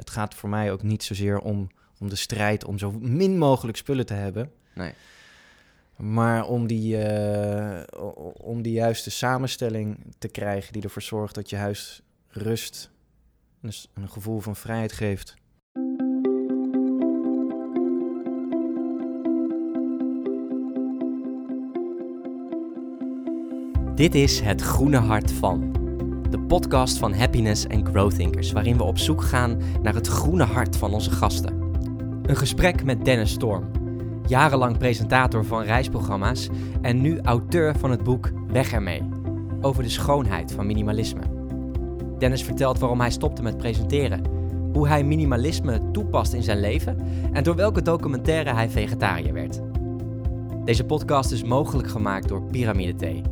het gaat voor mij ook niet zozeer om, om de strijd om zo min mogelijk spullen te hebben. Nee. Maar om die, eh, om die juiste samenstelling te krijgen die ervoor zorgt dat je huis rust en dus een gevoel van vrijheid geeft. Dit is Het Groene Hart van. Podcast van Happiness and Growth Thinkers, waarin we op zoek gaan naar het groene hart van onze gasten. Een gesprek met Dennis Storm, jarenlang presentator van reisprogramma's en nu auteur van het boek Weg ermee, over de schoonheid van minimalisme. Dennis vertelt waarom hij stopte met presenteren, hoe hij minimalisme toepast in zijn leven en door welke documentaire hij vegetariër werd. Deze podcast is mogelijk gemaakt door Pyramide Thee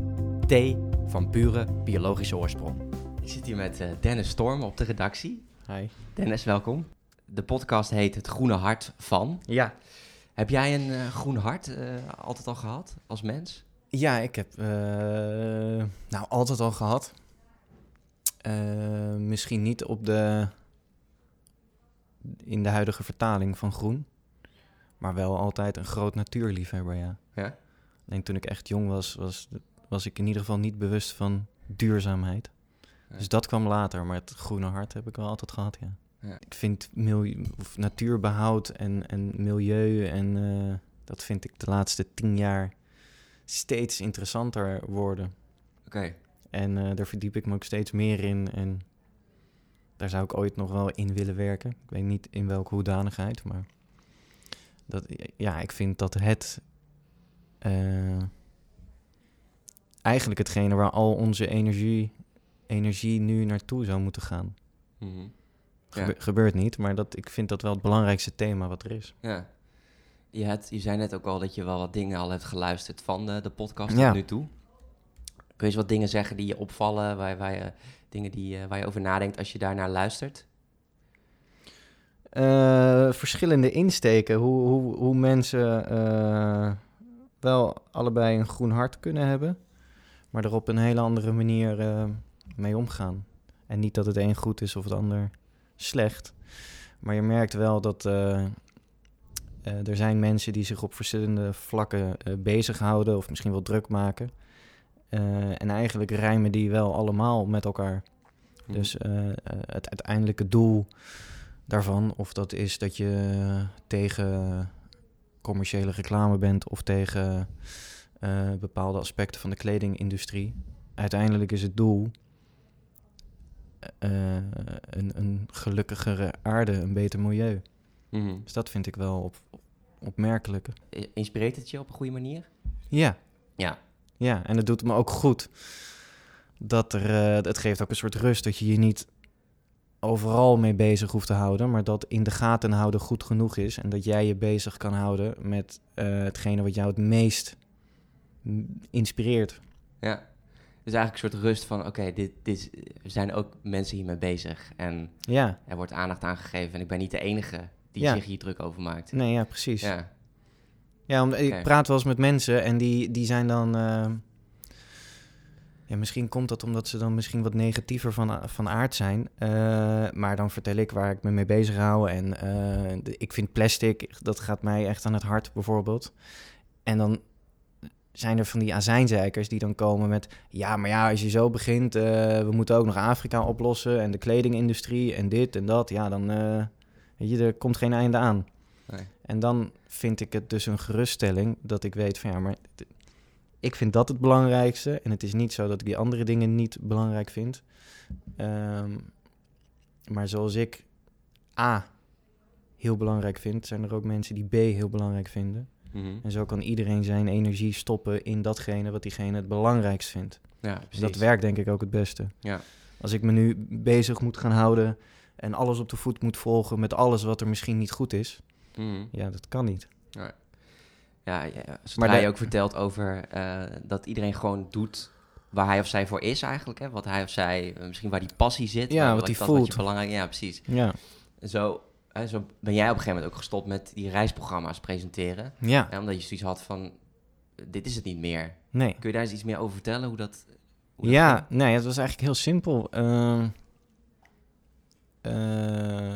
thee van pure biologische oorsprong. Ik zit hier met eh, Dennis Storm op de redactie. Hi. Dennis, welkom. De podcast heet Het Groene Hart van. Ja. Heb jij een eh, groen hart eh, altijd al gehad als mens? Ja, ik heb nou altijd al gehad. Eh, misschien niet op de in de huidige vertaling van groen, maar wel altijd een groot natuurliefhebber, ja. Ja? Alleen toen ik echt jong was, was, was ik in ieder geval niet bewust van duurzaamheid. Dus dat kwam later, maar het groene hart heb ik wel altijd gehad, ja. Ja. Ik vind milieu, of natuurbehoud en, en milieu en eh, dat vind ik de laatste tien jaar steeds interessanter worden. Oké. En eh, daar verdiep ik me ook steeds meer in. En daar zou ik ooit nog wel in willen werken. Ik weet niet in welke hoedanigheid, maar dat, ja, ik vind dat het eh, eigenlijk hetgene waar al onze energie, energie nu naartoe zou moeten gaan. Mhm. Gebe- Ja. Gebeurt niet, maar dat, ik vind dat wel het belangrijkste thema wat er is. Ja. Je, had, je zei net ook al dat je wel wat dingen al hebt geluisterd van de, de podcast Ja. tot nu toe. Kun je eens wat dingen zeggen die je opvallen, waar, waar je, dingen die, eh, waar je over nadenkt als je daarnaar luistert? Eh, verschillende insteken, hoe, hoe, hoe mensen eh, wel allebei een groen hart kunnen hebben, maar er op een hele andere manier mee omgaan. En niet dat het een goed is of het ander slecht, maar je merkt wel dat eh, eh, er zijn mensen die zich op verschillende vlakken eh, bezighouden of misschien wel druk maken. Eh, en eigenlijk rijmen die wel allemaal met elkaar. Mhm. Dus het uiteindelijke doel daarvan, of dat is dat je tegen commerciële reclame bent of tegen bepaalde aspecten van de kledingindustrie. Uiteindelijk is het doel eh, een, een gelukkigere aarde, een beter milieu. Mhm. Dus dat vind ik wel op, opmerkelijk. Inspireert het je op een goede manier? Ja, Ja. Ja, en het doet me ook goed. Dat er, eh, het geeft ook een soort rust dat je je niet overal mee bezig hoeft te houden, maar dat in de gaten houden goed genoeg is en dat jij je bezig kan houden met eh, hetgene wat jou het meest inspireert. Ja. Dus eigenlijk een soort rust van, oké, dit, dit, er zijn ook mensen hiermee bezig. En Ja, er wordt aandacht aan gegeven. En ik ben niet de enige die Ja. zich hier druk over maakt. nee, ja, precies. Ja, Ja. om, ik praat wel eens met mensen en die, die zijn dan. eh, ja, misschien komt dat omdat ze dan misschien wat negatiever van, van aard zijn. Eh, maar dan vertel ik waar ik me mee bezig hou. En eh, de- ik vind plastic, dat gaat mij echt aan het hart bijvoorbeeld. En dan zijn er van die azijnzeikers die dan komen met... Ja, maar ja, als je zo begint, eh, we moeten ook nog Afrika oplossen... en de kledingindustrie en dit en dat. Ja, dan... eh, weet je, er komt geen einde aan. Nee. En dan vind ik het dus een geruststelling dat ik weet van ja, maar ik vind dat het belangrijkste. En het is niet zo dat ik die andere dingen niet belangrijk vind. Ehm, maar zoals ik A heel belangrijk vind, zijn er ook mensen die B heel belangrijk vinden. Mhm. En zo kan iedereen zijn energie stoppen in datgene wat diegene het belangrijkst vindt. Ja, Dus dat werkt denk ik ook het beste. Ja. Als ik me nu bezig moet gaan houden en alles op de voet moet volgen met alles wat er misschien niet goed is, Mhm. ja, dat kan niet. Ja, ja, ja. zodra Maar de- je ook vertelt over eh, dat iedereen gewoon doet waar hij of zij voor is eigenlijk. Hè? Wat hij of zij, eh, misschien waar die passie zit. Ja, wat die dat voelt. je belangrijk, ja, precies. Ja, zo, zo ben jij op een gegeven moment ook gestopt met die reisprogramma's presenteren. ja, omdat je zoiets had van, dit is het niet meer. nee. Kun je daar eens iets meer over vertellen? Hoe dat, hoe Ja, nee, het was eigenlijk heel simpel. Ehm, eh,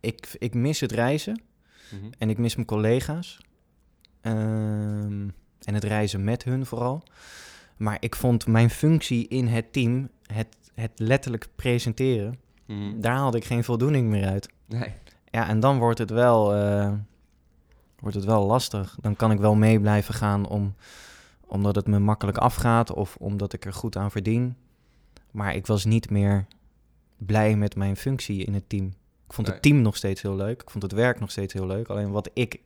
ik, ik mis het reizen Mhm. en ik mis mijn collega's. Ehm, en het reizen met hun vooral. Maar ik vond mijn functie in het team, het, het letterlijk presenteren, Mhm. daar haalde ik geen voldoening meer uit. Nee. Ja, en dan wordt het wel, eh, wordt het wel lastig. Dan kan ik wel mee blijven gaan om, omdat het me makkelijk afgaat of omdat ik er goed aan verdien. Maar ik was niet meer blij met mijn functie in het team. Ik vond Nee. het team nog steeds heel leuk. Ik vond het werk nog steeds heel leuk. Alleen wat ik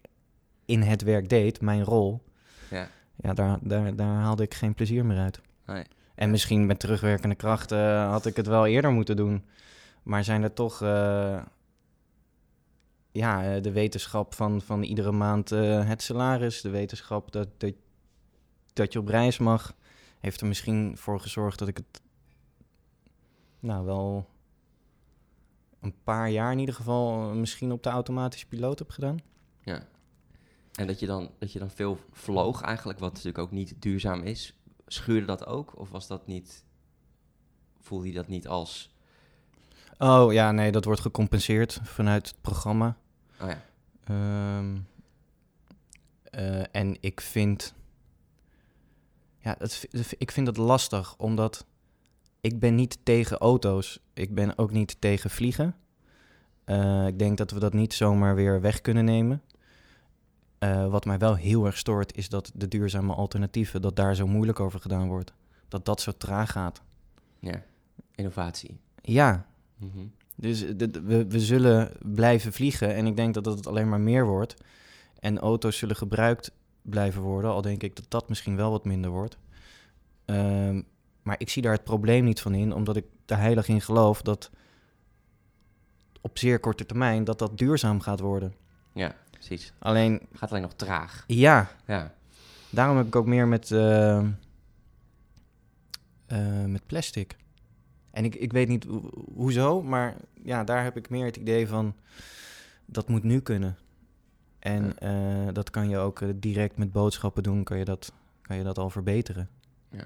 in het werk deed, mijn rol, Ja. ja, daar, daar, daar haalde ik geen plezier meer uit. Nee. En misschien met terugwerkende kracht eh, had ik het wel eerder moeten doen. Maar zijn er toch eh, ja, eh, de wetenschap van, van iedere maand eh, het salaris, de wetenschap dat, dat, dat je op reis mag, heeft er misschien voor gezorgd dat ik het nou wel een paar jaar in ieder geval eh, misschien op de automatische piloot heb gedaan. Ja. En dat je, dan, dat je dan veel vloog eigenlijk, wat natuurlijk ook niet duurzaam is. Schuurde dat ook? Of was dat niet... Voelde je dat niet als... Oh ja, nee, dat wordt gecompenseerd vanuit het programma. Oh ja. Ehm, eh, en ik vind. Ja, het, v- ik vind het lastig, omdat ik ben niet tegen auto's. Ik ben ook niet tegen vliegen. Eh, ik denk dat we dat niet zomaar weer weg kunnen nemen. Eh, wat mij wel heel erg stoort, is dat de duurzame alternatieven, dat daar zo moeilijk over gedaan wordt. Dat dat zo traag gaat. Ja. Innovatie. Ja, Mhm. Dus we, we zullen blijven vliegen en ik denk dat het alleen maar meer wordt. En auto's zullen gebruikt blijven worden, al denk ik dat dat misschien wel wat minder wordt. Ehm, maar ik zie daar het probleem niet van in, omdat ik er heilig in geloof dat op zeer korte termijn dat dat duurzaam gaat worden. Ja, precies. Alleen, Gaat alleen nog traag. ja, Ja. daarom heb ik ook meer met, eh, eh, met plastic. En ik, ik weet niet ho- hoezo, maar ja, daar heb ik meer het idee van dat moet nu kunnen. En eh, dat kan je ook eh, direct met boodschappen doen, kan je dat, kan je dat al verbeteren. Eh,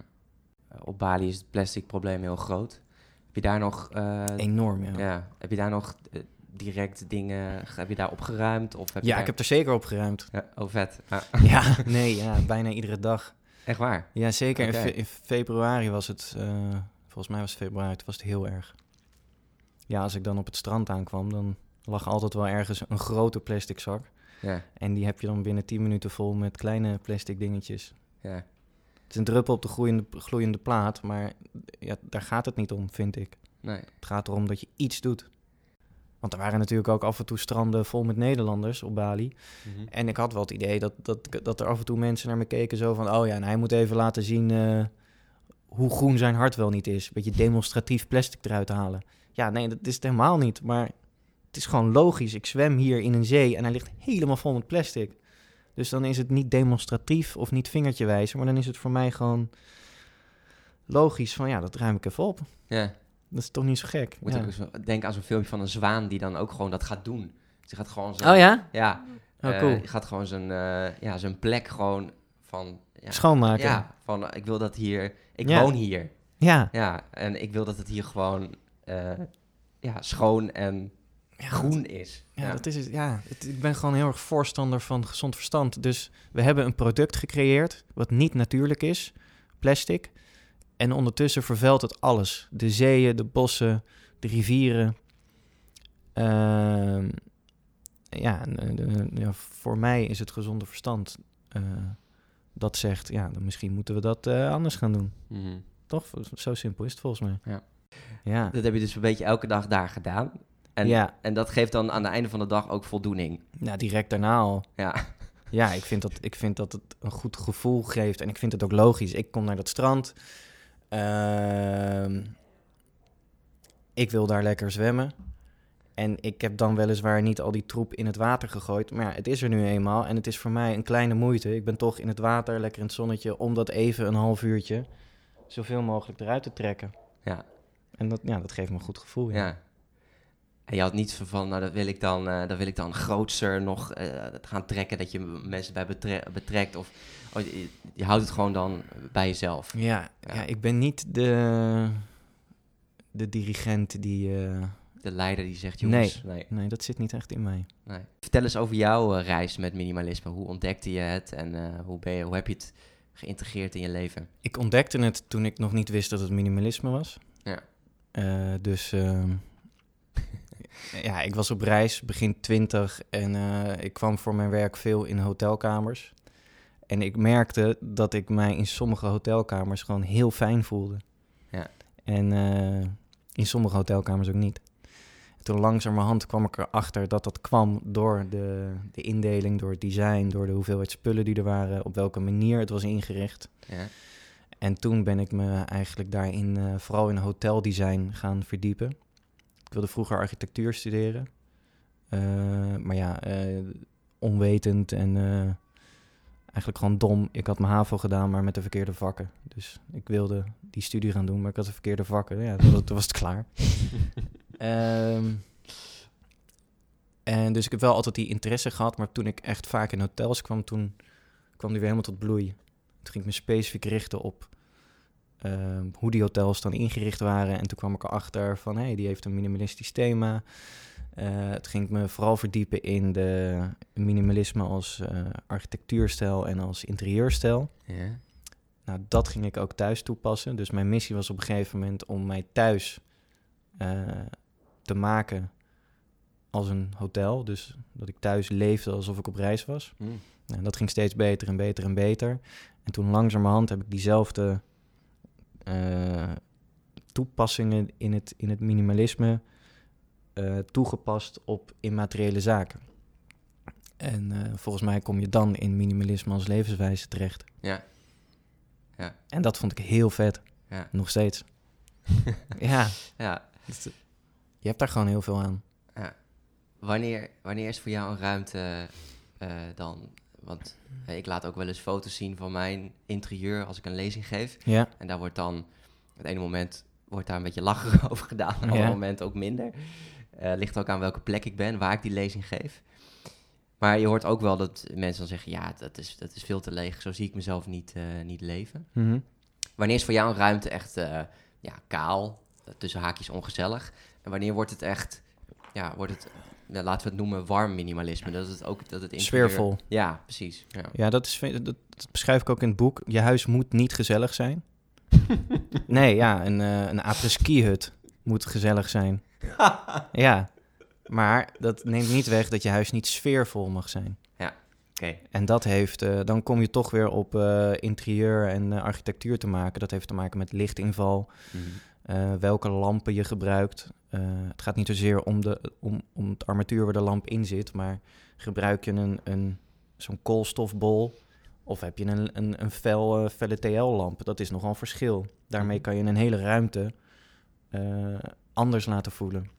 Op Bali is het plastic probleem heel groot. Heb je daar nog... eh, Enorm, ja. ja. Heb je daar nog direct dingen... Heb je daar opgeruimd? Of heb je Ja, daar- ik heb er zeker op geruimd. Ja, oh, vet. Ja. ja, nee, ja, bijna iedere dag. Echt waar? Ja, zeker. In, fe- in februari was het, volgens mij was het februari, toen was het heel erg. Ja, als ik dan op het strand aankwam, dan lag altijd wel ergens een grote plastic zak. Ja, En die heb je dan binnen 10 minuten vol met kleine plastic dingetjes. ja. Het is een druppel op de gloeiende, gloeiende plaat, maar ja, daar gaat het niet om, vind ik. Nee. Het gaat erom dat je iets doet. Want er waren natuurlijk ook af en toe stranden vol met Nederlanders op Bali. Mhm. En ik had wel het idee dat, dat, dat er af en toe mensen naar me keken zo van... oh ja, en hij moet even laten zien eh, hoe groen zijn hart wel niet is. Beetje demonstratief plastic eruit halen. Ja, nee, dat is het helemaal niet. Maar het is gewoon logisch. Ik zwem hier in een zee en hij ligt helemaal vol met plastic. Dus dan is het niet demonstratief of niet vingertje wijzen... maar dan is het voor mij gewoon logisch van... ja, dat ruim ik even op. Ja. Dat is toch niet zo gek? Moet Ja. denken aan zo'n filmpje van een zwaan die dan ook gewoon dat gaat doen. Ze gaat gewoon zo. Oh ja? Ja. Oh, eh, cool. je gaat gewoon zijn, eh, ja, zijn plek gewoon van... Schoonmaken. Ja, van eh, ik wil dat hier... Ik woon hier. Ja. Ja, en ik wil dat het hier gewoon eh, ja, schoon en Ja, groen is. Ja, dat is het. Ja, het- ik ben gewoon heel erg voorstander van gezond verstand. Dus we hebben een product gecreëerd wat niet natuurlijk is, plastic. En ondertussen vervuilt het alles. De zeeën, de bossen, de rivieren. Ehm, ja, eh, de- ja, voor mij is het gezonde verstand dat zegt, ja, dan misschien moeten we dat eh, anders gaan doen. Mhm. Toch? Zo simpel is het volgens mij. Ja. Ja. Dat heb je dus een beetje elke dag daar gedaan. En, ja, en dat geeft dan aan het einde van de dag ook voldoening. nou, direct daarna al. Ja, Ja, ik vind, dat, ik vind dat het een goed gevoel geeft. En ik vind het ook logisch. Ik kom naar dat strand. Ehm, ik wil daar lekker zwemmen. En ik heb dan weliswaar niet al die troep in het water gegooid. Maar ja, het is er nu eenmaal. En het is voor mij een kleine moeite. Ik ben toch in het water, lekker in het zonnetje... om dat even een half uurtje zoveel mogelijk eruit te trekken. ja, En dat, ja, dat geeft me een goed gevoel. Ja. ja. En je had niet van, nou, dat wil ik dan, eh dat wil ik dan grootser nog eh, gaan trekken, dat je mensen bij betre- betrekt. Of oh, je, je houdt het gewoon dan bij jezelf. Ja, Ja. ja. ik ben niet de, de dirigent die, eh, de leider die zegt, jongens... Nee, nee dat zit niet echt in mij. Nee. Vertel eens over jouw eh, reis met minimalisme. Hoe ontdekte je het en uh, hoe, ben je, hoe heb je het geïntegreerd in je leven? Ik ontdekte het toen ik nog niet wist dat het minimalisme was. Ja. Uh, dus ehm, ja, ik was op reis begin twintig en ik kwam voor mijn werk veel in hotelkamers. En ik merkte dat ik mij in sommige hotelkamers gewoon heel fijn voelde. Ja. En in sommige hotelkamers ook niet. Toen langzamerhand kwam ik erachter dat dat kwam door de, de indeling, door het design, door de hoeveelheid spullen die er waren, op welke manier het was ingericht. Ja. En toen ben ik me eigenlijk daarin, uh, vooral in hoteldesign, gaan verdiepen. Ik wilde vroeger architectuur studeren. Uh, maar ja, uh, onwetend en eigenlijk gewoon dom. Ik had mijn HAVO gedaan, maar met de verkeerde vakken. Dus ik wilde die studie gaan doen, maar ik had de verkeerde vakken. Ja, toen, was het klaar. um, en dus ik heb wel altijd die interesse gehad, maar toen ik echt vaak in hotels kwam, toen kwam die weer helemaal tot bloei. Toen ging ik me specifiek richten op uh, hoe die hotels dan ingericht waren. En toen kwam ik erachter van, hé, hey, die heeft een minimalistisch thema. Uh, het ging me vooral verdiepen in de minimalisme als uh, architectuurstijl en als interieurstijl. Nou, dat ging ik ook thuis toepassen. Dus mijn missie was op een gegeven moment om mij thuis uh, te maken als een hotel. Dus dat ik thuis leefde alsof ik op reis was. Mm. Nou, dat ging steeds beter en beter en beter. En toen langzamerhand heb ik diezelfde toepassingen in het, in het minimalisme uh, toegepast op immateriële zaken. En uh, volgens mij kom je dan in minimalisme als levenswijze terecht. Ja. ja. En dat vond ik heel vet. Ja. Nog steeds. ja. ja. Je hebt daar gewoon heel veel aan. Ja. Wanneer, wanneer is voor jou een ruimte uh, dan? Want ik laat ook wel eens foto's zien van mijn interieur als ik een lezing geef. Ja. En daar wordt dan, op het ene moment wordt daar een beetje lacherig over gedaan, op het andere moment ook minder. Uh, ligt ook aan welke plek ik ben, waar ik die lezing geef. Maar je hoort ook wel dat mensen dan zeggen: ja, dat is, dat is veel te leeg. Zo zie ik mezelf niet, uh, niet leven. Mm -hmm. Wanneer is voor jou een ruimte echt ja, kaal, tussen haakjes ongezellig? En wanneer wordt het echt, ja, wordt het, ja, laten we het noemen, warm minimalisme? Dat het ook dat het interieur... Sfeervol. Ja, precies. Ja, ja dat, is, dat, dat, beschrijf ik ook in het boek. Je huis moet niet gezellig zijn. nee, ja, een, een apres-ski hut moet gezellig zijn. ja, maar dat neemt niet weg dat je huis niet sfeervol mag zijn. Ja, oké. En dat heeft, uh, dan kom je toch weer op uh, interieur en uh, architectuur te maken. Dat heeft te maken met lichtinval, mm -hmm. welke lampen je gebruikt. Het gaat niet zozeer om, de, om, om het armatuur waar de lamp in zit, maar gebruik je een, een, zo'n koolstofbol of heb je een, een, een fel, felle TL-lamp? Dat is nogal een verschil. Daarmee kan je een hele ruimte anders laten voelen.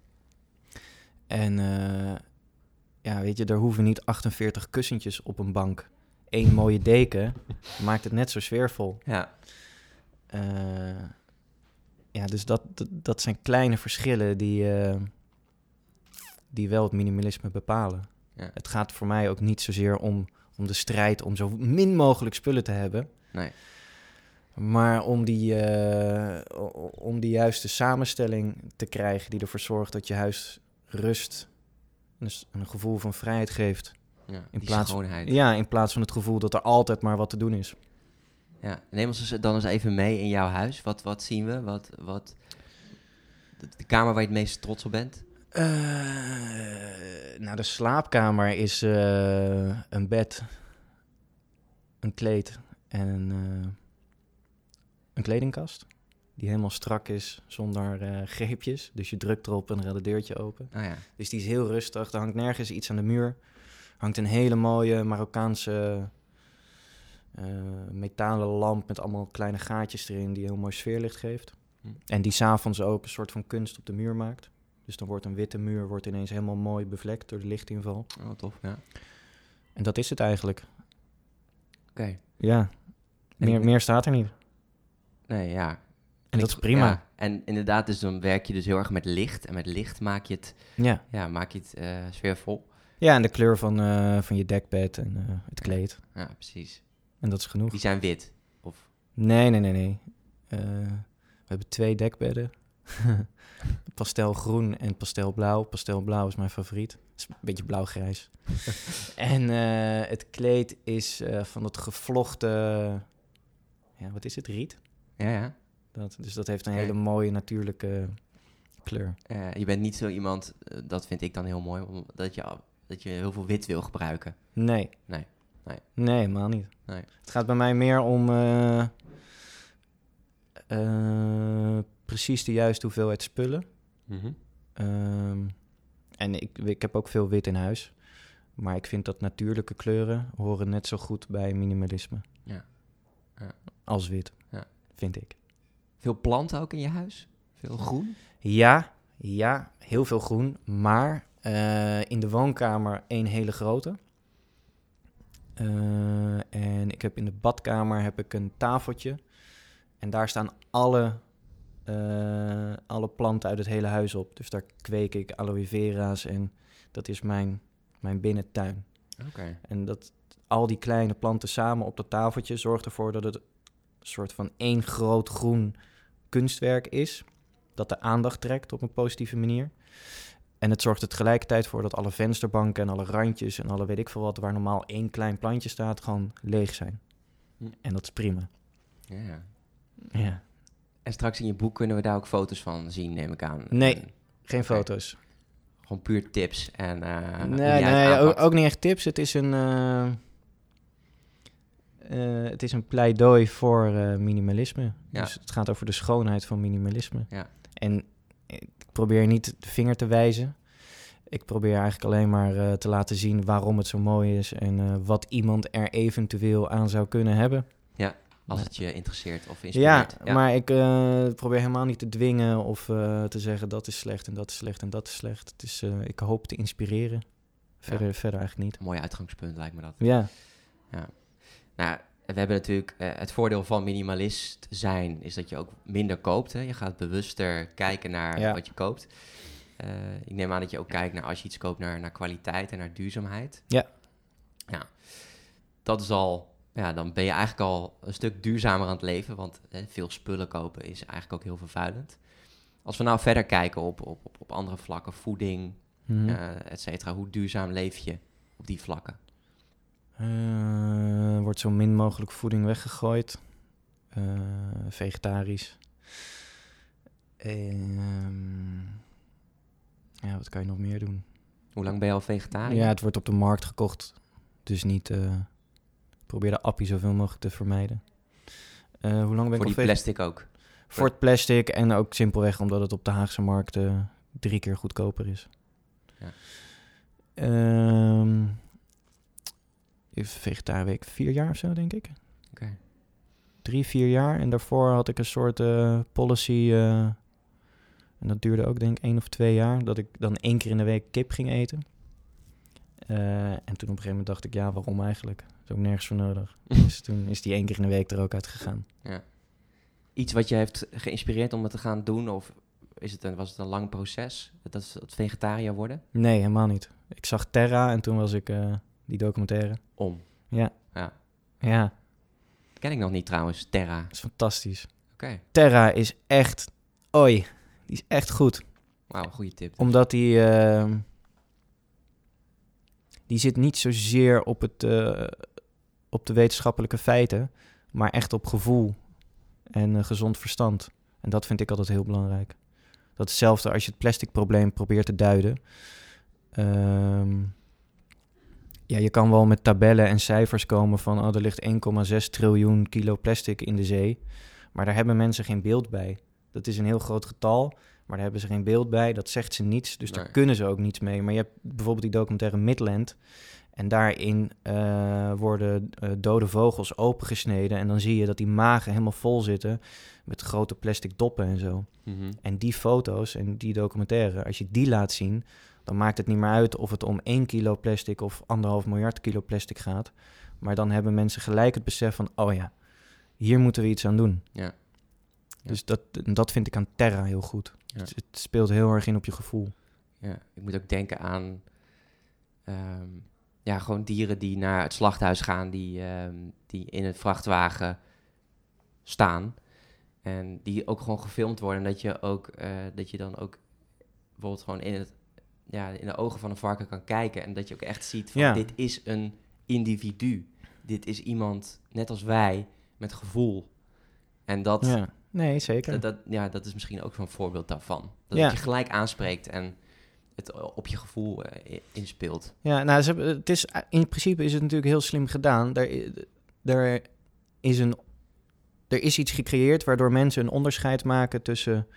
En uh, ja, weet je, er hoeven niet 48 kussentjes op een bank. Eén mooie deken maakt het net zo sfeervol. Ja. Ja, dus dat, dat, dat, zijn kleine verschillen die, uh, die wel het minimalisme bepalen. Ja. Het gaat voor mij ook niet zozeer om, om de strijd om zo min mogelijk spullen te hebben. Nee. Maar om die, uh, om die juiste samenstelling te krijgen die ervoor zorgt dat je huis rust en een gevoel van vrijheid geeft. Ja, in plaats, schoonheid. Ja, in plaats van het gevoel dat er altijd maar wat te doen is. Ja, neem ons dan eens even mee in jouw huis. Wat, wat zien we? Wat, wat, de, kamer waar je het meest trots op bent? Uh, nou, de slaapkamer is uh, een bed, een kleed en een, uh, een kledingkast. Die helemaal strak is, zonder greepjes. Dus je drukt erop en er gaat het deurtje open. Oh ja. Dus die is heel rustig. Er hangt nergens iets aan de muur. hangt een hele mooie Marokkaanse metalen lamp... met allemaal kleine gaatjes erin die heel mooi sfeerlicht geeft. Hm. En die s'avonds ook een soort van kunst op de muur maakt. Dus dan wordt een witte muur wordt ineens helemaal mooi bevlekt door de lichtinval. Oh, tof, ja. En dat is het eigenlijk. Oké. Okay. Ja. Meer, meer staat er niet. Nee, ja. En dat is prima. Ja, en inderdaad, dus dan werk je dus heel erg met licht. En met licht maak je het, ja. Ja, maak je het uh, sfeervol. Ja, en de kleur van, uh, van je dekbed en uh, het kleed. Ja, precies. En dat is genoeg. Die zijn wit? Of? Nee, nee, nee, nee. we hebben twee dekbedden. pastelgroen en pastelblauw. Pastelblauw is mijn favoriet. is een beetje blauw-grijs. en eh, het kleed is eh, van het gevlochten... Ja, wat is het? Riet? Ja, ja. Dat, dus dat heeft een hele mooie natuurlijke kleur. Eh, je bent niet zo iemand, eh, dat vind ik dan heel mooi, dat je, dat je heel veel wit wil gebruiken. Nee. Nee. Nee. Nee, helemaal niet. Nee. Het gaat bij mij meer om eh, eh, precies de juiste hoeveelheid spullen. Ehm, en ik, ik heb ook veel wit in huis. Maar ik vind dat natuurlijke kleuren horen net zo goed bij minimalisme. Ja. Ja. Als wit, Ja. vind ik. Veel planten ook in je huis? Veel groen? Ja, ja, heel veel groen. Maar eh, in de woonkamer één hele grote. Eh, en ik heb in de badkamer heb ik een tafeltje. En daar staan alle, eh, alle planten uit het hele huis op. Dus daar kweek ik aloe vera's en dat is mijn, mijn binnentuin. Oké. En dat al die kleine planten samen op dat tafeltje zorgt ervoor dat het een soort van één groot groen kunstwerk is. Dat de aandacht trekt op een positieve manier. En het zorgt er tegelijkertijd voor dat alle vensterbanken en alle randjes en alle weet ik veel wat, waar normaal één klein plantje staat, gewoon leeg zijn. Hm. En dat is prima. Ja, ja. En straks in je boek kunnen we daar ook foto's van zien, neem ik aan. Nee. En Geen foto's. gewoon puur tips en eh hoe nee, nee ook, niet echt tips. Het is een, eh, eh, het is een pleidooi voor eh, minimalisme. Ja. Dus het gaat over de schoonheid van minimalisme. Ja. En ik probeer niet de vinger te wijzen. Ik probeer eigenlijk alleen maar eh, te laten zien waarom het zo mooi is en eh, wat iemand er eventueel aan zou kunnen hebben. Als Ja. het je interesseert of Ja, inspireert. maar ik eh, probeer helemaal niet te dwingen of te zeggen dat is slecht en dat is slecht en dat is slecht. Het is, ik hoop te inspireren. Verder, verder eigenlijk niet. Mooi uitgangspunt lijkt me dat. Ja, Nou, we hebben natuurlijk eh, het voordeel van minimalist zijn, is dat je ook minder koopt. Hè? Je gaat bewuster kijken naar Ja. wat je koopt. Eh, ik neem aan dat je ook kijkt naar als je iets koopt naar, naar kwaliteit en naar duurzaamheid. Ja. Ja, dat is al, ja, dan ben je eigenlijk al een stuk duurzamer aan het leven, want hè, veel spullen kopen is eigenlijk ook heel vervuilend. Als we nou verder kijken op, op, op, op andere vlakken, voeding, eh et cetera, hoe duurzaam leef je op die vlakken? Eh, wordt zo min mogelijk voeding weggegooid. Eh, vegetarisch. Ehm, ja, wat kan je nog meer doen? Hoe lang ben je al vegetariër? Ja, het wordt op de markt gekocht. Dus niet... eh, probeer de appie zoveel mogelijk te vermijden. Hoe lang ben Voor ik die al vege- plastic ook. Voor het plastic en ook simpelweg omdat het op de Haagse markt drie keer goedkoper is. Ja. Ik vegetariër week vier jaar of zo, denk ik. Oké. Drie, vier jaar. En daarvoor had ik een soort eh, policy. eh, en dat duurde ook denk ik één of twee jaar. Dat ik dan één keer in de week kip ging eten. Eh, en toen op een gegeven moment dacht ik, ja, waarom eigenlijk? Dat is ook nergens voor nodig. dus toen is die één keer in de week er ook uit gegaan. Iets wat je heeft geïnspireerd om het te gaan doen? Of is het een, was het een lang proces? Dat het vegetariër worden? Nee, helemaal niet. Ik zag Terra en toen was ik die documentaire. Om. Ja. Ja. Ja, Ken ik nog niet trouwens, Terra. dat is fantastisch. Oké. Terra is echt... Oi, die is echt goed. Wauw, goede tip. Omdat die... ehm, die zit niet zozeer op, het, eh, op de wetenschappelijke feiten... maar echt op gevoel en eh, gezond verstand. En dat vind ik altijd heel belangrijk. Dat is hetzelfde als je het plastic probleem probeert te duiden. Ehm, ja, je kan wel met tabellen en cijfers komen van... oh, er ligt 1,6 triljoen kilo plastic in de zee. Maar daar hebben mensen geen beeld bij. Dat is een heel groot getal, maar daar hebben ze geen beeld bij. Dat zegt ze niets, dus daar kunnen ze ook niets mee. Maar je hebt bijvoorbeeld die documentaire Midland... En daarin eh, worden eh, dode vogels opengesneden. En dan zie je dat die magen helemaal vol zitten met grote plastic doppen en zo. Mhm. En die foto's en die documentaire, als je die laat zien, dan maakt het niet meer uit of het om 1 kilo plastic of anderhalf miljard kilo plastic gaat. Maar dan hebben mensen gelijk het besef van, oh ja, hier moeten we iets aan doen. Ja. Dus dat, dat vind ik aan Terra heel goed. Ja. Het, het speelt heel erg in op je gevoel. Ja, ik moet ook denken aan... ehm, ja, gewoon dieren die naar het slachthuis gaan... die, ehm, die in een vrachtwagen staan. En die ook gewoon gefilmd worden. En dat je, ook, eh, dat je dan ook bijvoorbeeld gewoon in, het, ja, in de ogen van een varken kan kijken. En dat je ook echt ziet van Ja. dit is een individu. Dit is iemand, net als wij, met gevoel. En dat, Ja, nee, zeker. dat, dat, ja, dat is misschien ook zo'n voorbeeld daarvan. Dat Ja. het je gelijk aanspreekt en het eh, op je gevoel eh, inspeelt. Ja, nou, ze het is, in principe is het natuurlijk heel slim gedaan. Er, er, is een, er is iets gecreëerd waardoor mensen een onderscheid maken tussen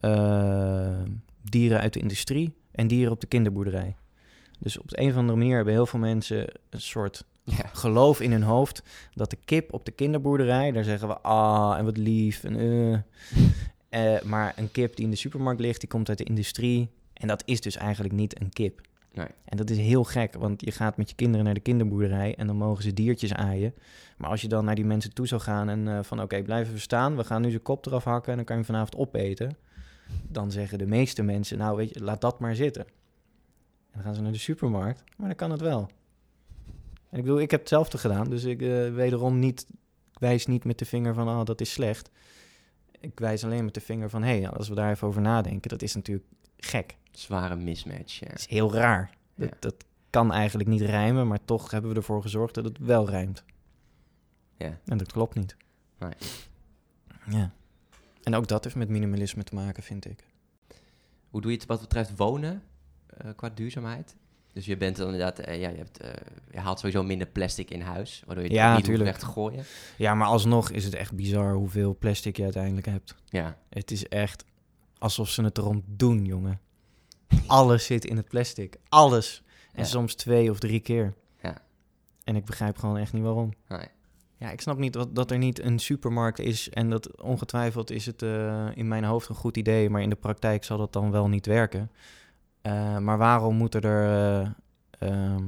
eh, dieren uit de industrie en dieren op de kinderboerderij. Dus op de een of andere manier hebben heel veel mensen een soort Ja. geloof in hun hoofd dat de kip op de kinderboerderij, daar zeggen we ah en wat lief en eh. Eh, maar een kip die in de supermarkt ligt, die komt uit de industrie en dat is dus eigenlijk niet een kip. Nee. En dat is heel gek, want je gaat met je kinderen naar de kinderboerderij en dan mogen ze diertjes aaien. Maar als je dan naar die mensen toe zou gaan en eh, van oké, blijven we staan, we gaan nu zijn kop eraf hakken en dan kan je hem vanavond opeten. Dan zeggen de meeste mensen, nou weet je, laat dat maar zitten. En dan gaan ze naar de supermarkt, maar dan kan het wel. En ik bedoel, ik heb hetzelfde gedaan, dus ik eh, wederom niet, ik wijs niet met de vinger van, oh dat is slecht. Ik wijs alleen met de vinger van, hé, hey, als we daar even over nadenken, dat is natuurlijk gek. Zware mismatch. Ja. Het is heel raar. Ja. Dat, dat kan eigenlijk niet rijmen, maar toch hebben we ervoor gezorgd dat het wel rijmt. Ja. En dat klopt niet. Nee. Ja. En ook dat heeft met minimalisme te maken, vind ik. Hoe doe je het wat betreft wonen eh, qua duurzaamheid? Dus je bent dan inderdaad, eh, ja, je, hebt, eh, je haalt sowieso minder plastic in huis, waardoor je het Ja, niet hoeft weg te gooien. Ja, maar alsnog is het echt bizar hoeveel plastic je uiteindelijk hebt. Ja, Het is echt alsof ze het erom doen, jongen. Alles zit in het plastic. Alles. En Ja. soms twee of drie keer. Ja. En ik begrijp gewoon echt niet waarom. nee. Ja, ik snap niet dat, dat er niet een supermarkt is. En dat ongetwijfeld is het eh, in mijn hoofd een goed idee. Maar in de praktijk zal dat dan wel niet werken. Eh, maar waarom moeten er. ehm,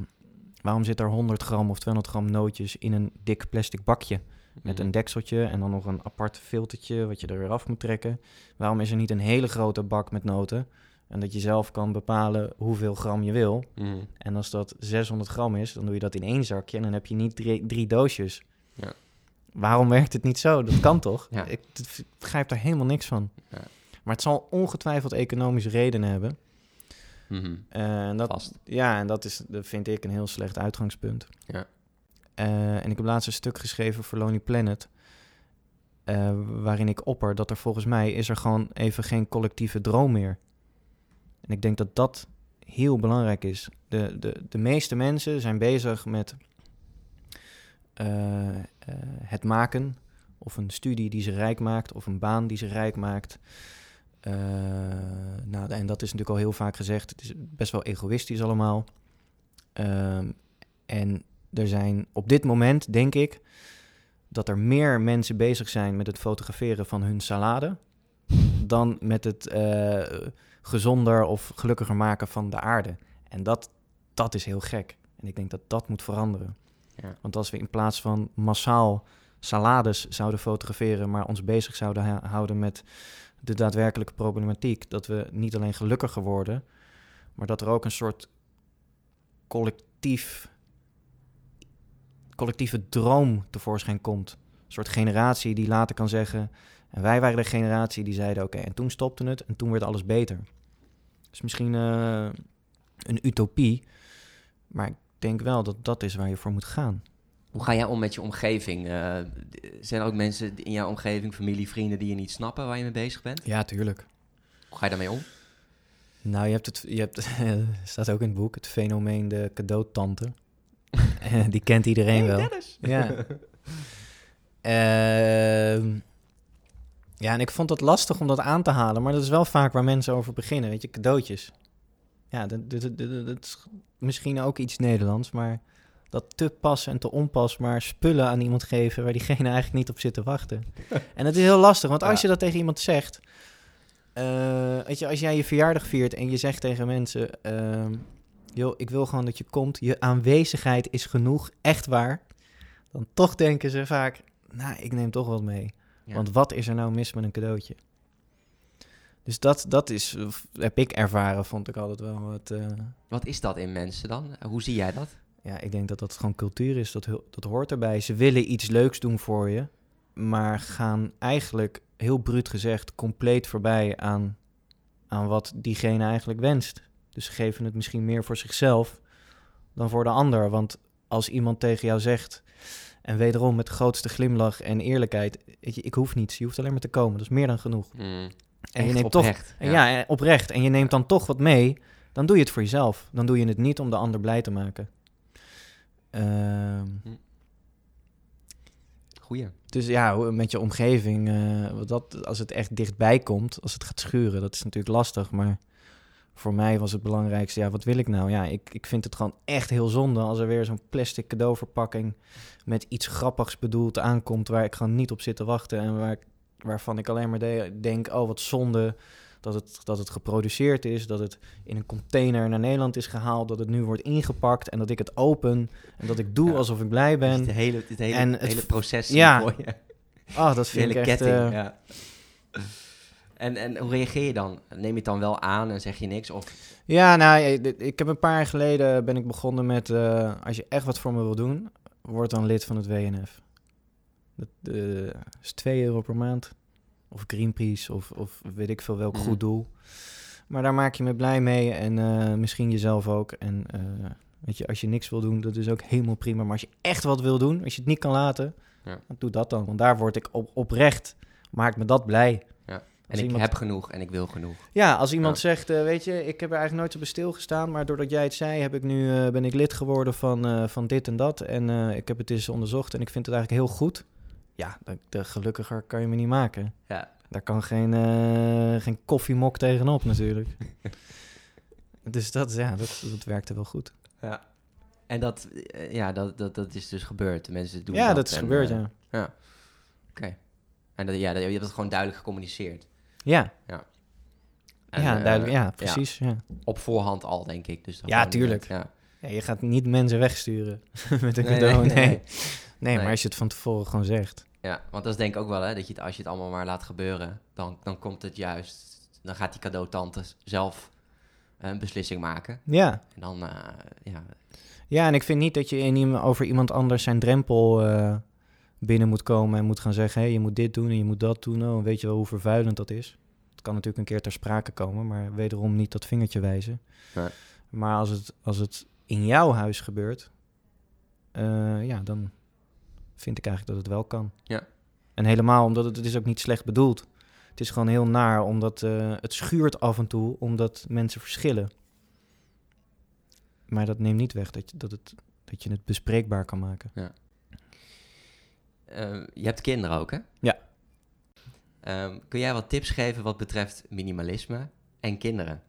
waarom zit er 100 gram of 200 gram nootjes in een dik plastic bakje? Met Mhm. een dekseltje en dan nog een apart filtertje wat je er weer af moet trekken. Waarom is er niet een hele grote bak met noten? En dat je zelf kan bepalen hoeveel gram je wil. Mhm. En als dat 600 gram is, dan doe je dat in één zakje en dan heb je niet drie, drie doosjes. Ja. Waarom werkt het niet zo? Dat kan toch? Ja. Ik d- begrijp daar helemaal niks van. Ja. Maar het zal ongetwijfeld economische redenen hebben. Eh, en dat, Vast. ja, en dat, is, dat vind ik een heel slecht uitgangspunt. Ja. Eh, en ik heb laatst een stuk geschreven voor Lonely Planet. eh, waarin ik opper dat er volgens mij is er gewoon even geen collectieve droom meer. En ik denk dat dat heel belangrijk is. De, de, de meeste mensen zijn bezig met het maken. Of een studie die ze rijk maakt. Of een baan die ze rijk maakt. Eh, nou, en dat is natuurlijk al heel vaak gezegd. Het is best wel egoïstisch allemaal. Ehm, en er zijn op dit moment, denk ik, dat er meer mensen bezig zijn met het fotograferen van hun salade. dan met het eh, gezonder of gelukkiger maken van de aarde. En dat, dat is heel gek. En ik denk dat dat moet veranderen. Want als we in plaats van massaal salades zouden fotograferen, maar ons bezig zouden houden met de daadwerkelijke problematiek, dat we niet alleen gelukkiger worden, maar dat er ook een soort collectief, collectieve droom tevoorschijn komt. Een soort generatie die later kan zeggen, en wij waren de generatie die zeiden, oké, en toen stopte het en toen werd alles beter. Dus misschien eh, een utopie, maar denk wel dat dat is waar je voor moet gaan. Hoe ga jij om met je omgeving? Eh, zijn er ook mensen in jouw omgeving, familie, vrienden, die je niet snappen waar je mee bezig bent? Ja, tuurlijk. Hoe ga je daarmee om? Nou, je hebt het, je hebt, staat ook in het boek, het fenomeen de cadeautante. Eh, Die kent iedereen wel. Ja. Ehm, ja, en ik vond het lastig om dat aan te halen, maar dat is wel vaak waar mensen over beginnen, weet je, cadeautjes. Ja, dat, dat, dat, dat- dat is misschien ook iets Nederlands, maar dat te pas en te onpas maar spullen aan iemand geven waar diegene eigenlijk niet op zit te wachten. en het is heel lastig, want als Ja. je dat tegen iemand zegt, eh, weet je, als jij je verjaardag viert en je zegt tegen mensen, ehm, joh, ik wil gewoon dat je komt, je aanwezigheid is genoeg, echt waar, dan toch denken ze vaak, nou, ik neem toch wat mee. Ja. Want wat is er nou mis met een cadeautje? Dus dat, dat is, heb ik ervaren, vond ik altijd wel wat... eh, Wat is dat in mensen dan? Hoe zie jij dat? ja, ik denk dat dat gewoon cultuur is. Dat, dat hoort erbij. Ze willen iets leuks doen voor je, maar gaan eigenlijk heel bruut gezegd, compleet voorbij aan, aan wat diegene eigenlijk wenst. Dus ze geven het misschien meer voor zichzelf dan voor de ander. Want als iemand tegen jou zegt, en wederom met de grootste glimlach en eerlijkheid, weet je, ik hoef niets, je hoeft alleen maar te komen, dat is meer dan genoeg. Mm. En je neemt toch, oprecht, en ja, eh, oprecht, en je neemt dan toch wat mee, dan doe je het voor jezelf. Dan doe je het niet om de ander blij te maken. Ehm, Goeie. dus ja, met je omgeving, eh, dat, als het echt dichtbij komt, als het gaat schuren, dat is natuurlijk lastig. Maar voor mij was het belangrijkste, ja, wat wil ik nou? Ja, ik, ik vind het gewoon echt heel zonde als er weer zo'n plastic cadeauverpakking met iets grappigs bedoeld aankomt, waar ik gewoon niet op zit te wachten en waar, ik- waarvan ik alleen maar de- denk, oh wat zonde dat het, dat het geproduceerd is, dat het in een container naar Nederland is gehaald, dat het nu wordt ingepakt en dat ik het open en dat ik doe Ja. alsof ik blij Dus ben. het hele, het hele, en het hele proces ja, voor je. Ah, dat De vind hele ik echt... ketting, eh, ja. En, en hoe reageer je dan? Neem je het dan wel aan en zeg je niks? Of, Ja, nou, ik- ik heb een paar jaar geleden ben ik begonnen met... eh, als je echt wat voor me wil doen, word dan lid van het WNF. Dat eh, is 2 euro per maand. Of Greenpeace, of, of weet ik veel welk Mhm. goed doel. Maar daar maak je me blij mee en eh, misschien jezelf ook. En eh, weet je, als je niks wil doen, dat is ook helemaal prima. Maar als je echt wat wil doen, als je het niet kan laten, Ja. dan doe dat dan. Want daar word ik op, oprecht, maakt me dat blij. en ik iemand- heb genoeg en ik wil genoeg. Ja, als iemand Ja. zegt, weet je, ik heb er eigenlijk nooit zo bij stilgestaan, maar doordat jij het zei, heb ik nu, ben ik lid geworden van, van dit en dat. En ik heb het eens onderzocht en ik vind het eigenlijk heel goed. Ja, de, de gelukkiger kan je me niet maken. Ja. Daar kan geen, eh, geen koffiemok tegenop natuurlijk. dus dat, ja, dat, dat werkte wel goed. ja. En dat, eh, ja, dat, dat, dat is dus gebeurd. De Mensen doen ja, dat. dat is en, gebeurd, eh, ja. Oké. En dat, ja, dat- je hebt het gewoon duidelijk gecommuniceerd. Ja, En, ja, eh, duidelijk, ja, precies. Ja. Op voorhand al, denk ik. Dus Ja, tuurlijk. Ja, je gaat niet mensen wegsturen met een Nee, cadeau. nee, Nee, nee. nee. maar als je het van tevoren gewoon zegt. Ja. want dat is denk ik ook wel, hè, dat je het, als je het allemaal maar laat gebeuren, dan, dan komt het juist, dan gaat die cadeautante zelf een beslissing maken. Ja, En dan, eh, ja, Ja, en ik vind niet dat je in over iemand anders zijn drempel eh, binnen moet komen en moet gaan zeggen: hé, hey, je moet dit doen en je moet dat doen. Oh, weet je wel hoe vervuilend dat is? Het kan natuurlijk een keer ter sprake komen, maar wederom niet dat vingertje wijzen. Nee. Maar als het, als het in jouw huis gebeurt, eh, ja, dan vind ik eigenlijk dat het wel kan. Ja. En helemaal omdat het, het is ook niet slecht bedoeld. Het is gewoon heel naar, omdat eh, het schuurt af en toe, omdat mensen verschillen. Maar dat neemt niet weg dat je, dat het, dat je het bespreekbaar kan maken. Eh, je hebt kinderen ook, hè? Ja. Ehm, kun jij wat tips geven wat betreft minimalisme en kinderen?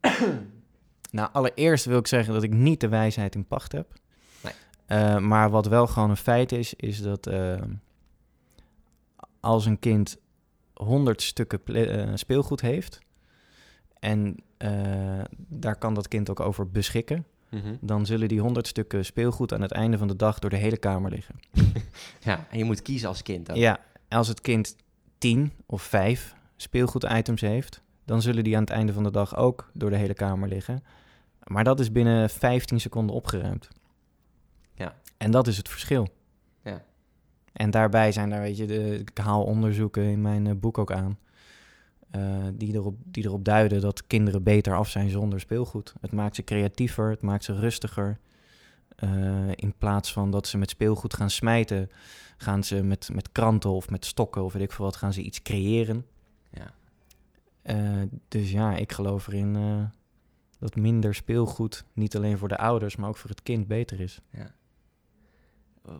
Nou, allereerst wil ik zeggen dat ik niet de wijsheid in pacht heb. Eh, maar wat wel gewoon een feit is, is dat eh, als een kind 100 stukken eh, speelgoed heeft en daar kan dat kind ook over beschikken, dan zullen die 100 stukken speelgoed aan het einde van de dag door de hele kamer liggen. Ja, en je moet kiezen als kind ook. Ja, als het kind 10 of 5 speelgoeditems heeft, dan zullen die aan het einde van de dag ook door de hele kamer liggen. Maar dat is binnen 15 seconden opgeruimd. En dat is het verschil. Ja. En daarbij zijn daar, weet je, de, ik haal onderzoeken in mijn eh, boek ook aan. eh, die, erop, die erop duiden dat kinderen beter af zijn zonder speelgoed. Het maakt ze creatiever, het maakt ze rustiger. Eh, in plaats van dat ze met speelgoed gaan smijten, gaan ze met, met kranten of met stokken of weet ik veel wat, gaan ze iets creëren. Ja. Dus ja, ik geloof erin dat minder speelgoed niet alleen voor de ouders, maar ook voor het kind beter is. Ja. Eh,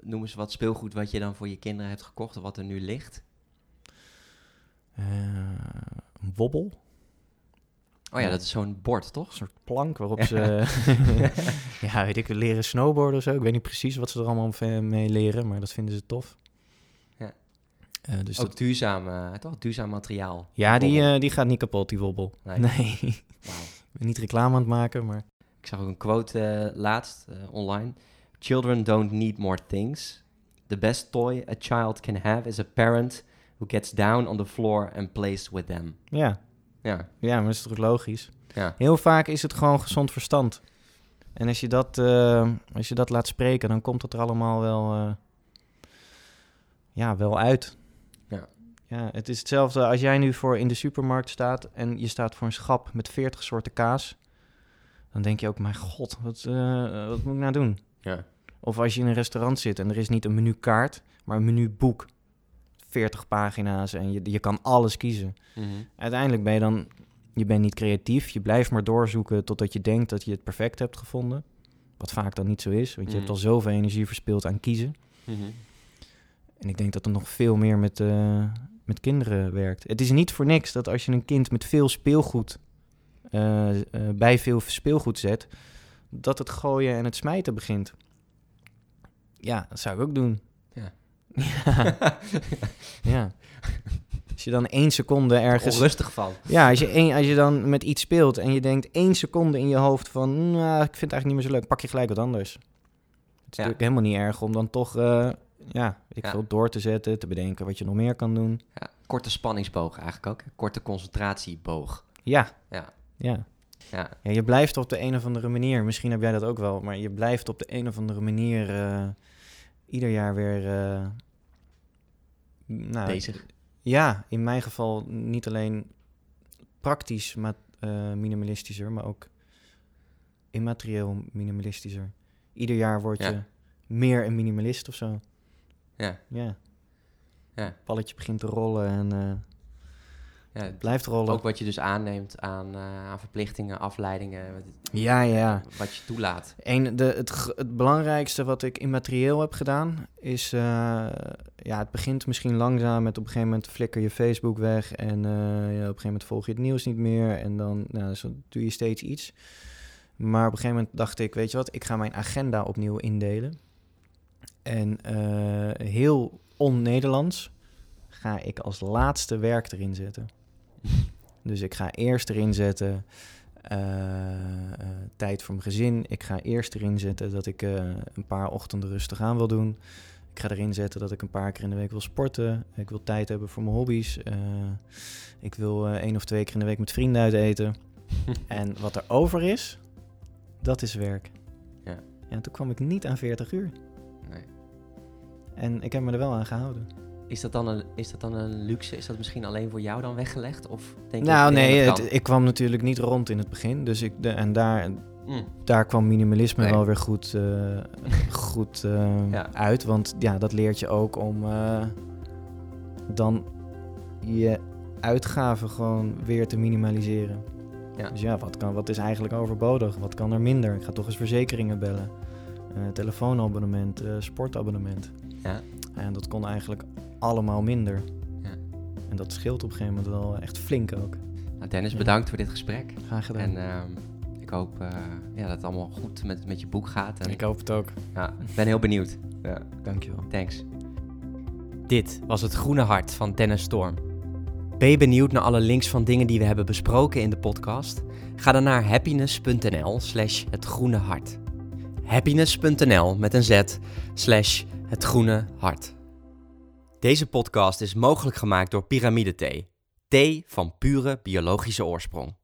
Noem eens wat speelgoed wat je dan voor je kinderen hebt gekocht of wat er nu ligt. Eh, een wobbel, Oh ja, dat is zo'n bord, een toch? soort plank waarop ze, ja, weet ik, leren snowboarden of zo. Ik weet niet precies wat ze er allemaal mee leren, maar dat vinden ze tof. Ja. Eh, dus Ook dat, duurzaam, eh, toch? Duurzaam materiaal. ja, die, die gaat niet kapot, die wobbel. Nee. Niet reclame aan het maken, maar... Ik zag ook een quote laatst online. Children don't need more things. The best toy a child can have is a parent who gets down on the floor and plays with them. Ja, Ja, ja maar dat is toch logisch? ja, Heel vaak is het gewoon gezond verstand. En als je dat, eh, als je dat laat spreken, dan komt het er allemaal wel, eh, ja, wel uit. Ja. Ja, het is hetzelfde als jij nu voor in de supermarkt staat en je staat voor een schap met 40 soorten kaas. Dan denk je ook, mijn god, wat, eh, wat moet ik nou doen? Ja. Of als je in een restaurant zit en er is niet een menukaart, maar een menuboek. 40 pagina's en je, je kan alles kiezen. Mhm. Uiteindelijk ben je dan, je bent niet creatief. Je blijft maar doorzoeken totdat je denkt dat je het perfect hebt gevonden. Wat vaak dan niet zo is, want je hebt Mhm. al zoveel energie verspild aan kiezen. Mhm. En ik denk dat er nog veel meer met, eh, met kinderen werkt. Het is niet voor niks dat als je een kind met veel speelgoed eh, eh, bij veel speelgoed zet, dat het gooien en het smijten begint. Ja, dat zou ik ook doen. Ja. ja. ja. Als je dan één seconde ergens... Onrustig van. Ja, als je, één, als je dan met iets speelt en je denkt één seconde in je hoofd van... Nou, ik vind het eigenlijk niet meer zo leuk, pak je gelijk wat anders. Het is natuurlijk helemaal niet erg om dan toch eh, ja, ik veel, door te zetten, te bedenken wat je nog meer kan doen. Ja, korte spanningsboog eigenlijk ook. Korte concentratieboog. Ja. Ja. Ja. Ja. ja. Je blijft op de een of andere manier, misschien heb jij dat ook wel, maar je blijft op de een of andere manier eh, ieder jaar weer... eh, nou, Bezig. Ja, in mijn geval niet alleen praktisch maar, eh, minimalistischer, maar ook immaterieel minimalistischer. Ieder jaar word je Ja. meer een minimalist of zo. Ja. Ja. Ja. Het balletje begint te rollen en eh, Ja, het blijft rollen. ook wat je dus aanneemt aan, eh, aan verplichtingen, afleidingen, Ja, ja, wat je toelaat. Een, de, het, belangrijkste wat ik immaterieel heb gedaan is... eh, ja, het begint misschien langzaam met op een gegeven moment flikker je Facebook weg... en eh, ja, op een gegeven moment volg je het nieuws niet meer... en dan nou, zo doe je steeds iets. Maar op een gegeven moment dacht ik, weet je wat... ik ga mijn agenda opnieuw indelen. En heel on-Nederlands ga ik als laatste werk erin zetten. Dus ik ga eerst erin zetten eh, eh, tijd voor mijn gezin. Ik ga eerst erin zetten dat ik eh, een paar ochtenden rustig aan wil doen. Ik ga erin zetten dat ik een paar keer in de week wil sporten. Ik wil tijd hebben voor mijn hobby's. Ik wil één of twee keer in de week met vrienden uit eten. en wat er over is, dat is werk. Ja, en toen kwam ik niet aan 40 uur. Nee. En ik heb me er wel aan gehouden. Is dat, dan een, is dat dan een luxe? Is dat misschien alleen voor jou dan weggelegd? Of denk je nou, nee, het, ik kwam natuurlijk niet rond in het begin. Dus ik, de, en daar, kan? Mm. daar kwam minimalisme Nee. wel weer goed, eh, goed eh, Ja. uit. Want ja, dat leert je ook om eh, dan je uitgaven gewoon weer te minimaliseren. Ja. Dus ja, wat, kan, wat is eigenlijk overbodig? Wat kan er minder? Ik ga toch eens verzekeringen bellen. Telefoonabonnement, sportabonnement. Ja. En dat kon eigenlijk allemaal minder. Ja. En dat scheelt op een gegeven moment wel echt flink ook. Nou, Dennis, Ja. bedankt voor dit gesprek. Graag gedaan. En ehm, ik hoop eh, ja, dat het allemaal goed met, met je boek gaat. En, ik hoop het ook. ja, ik ben heel benieuwd. Ja, Dankjewel. thanks. Dit was het Groene Hart van Dennis Storm. Ben je benieuwd naar alle links van dingen die we hebben besproken in de podcast? Ga dan naar happiness.nl slash het groene hart. Happiness.nl met een z slash het groene hart. Deze podcast is mogelijk gemaakt door Pyramide Thee. Thee van pure biologische oorsprong.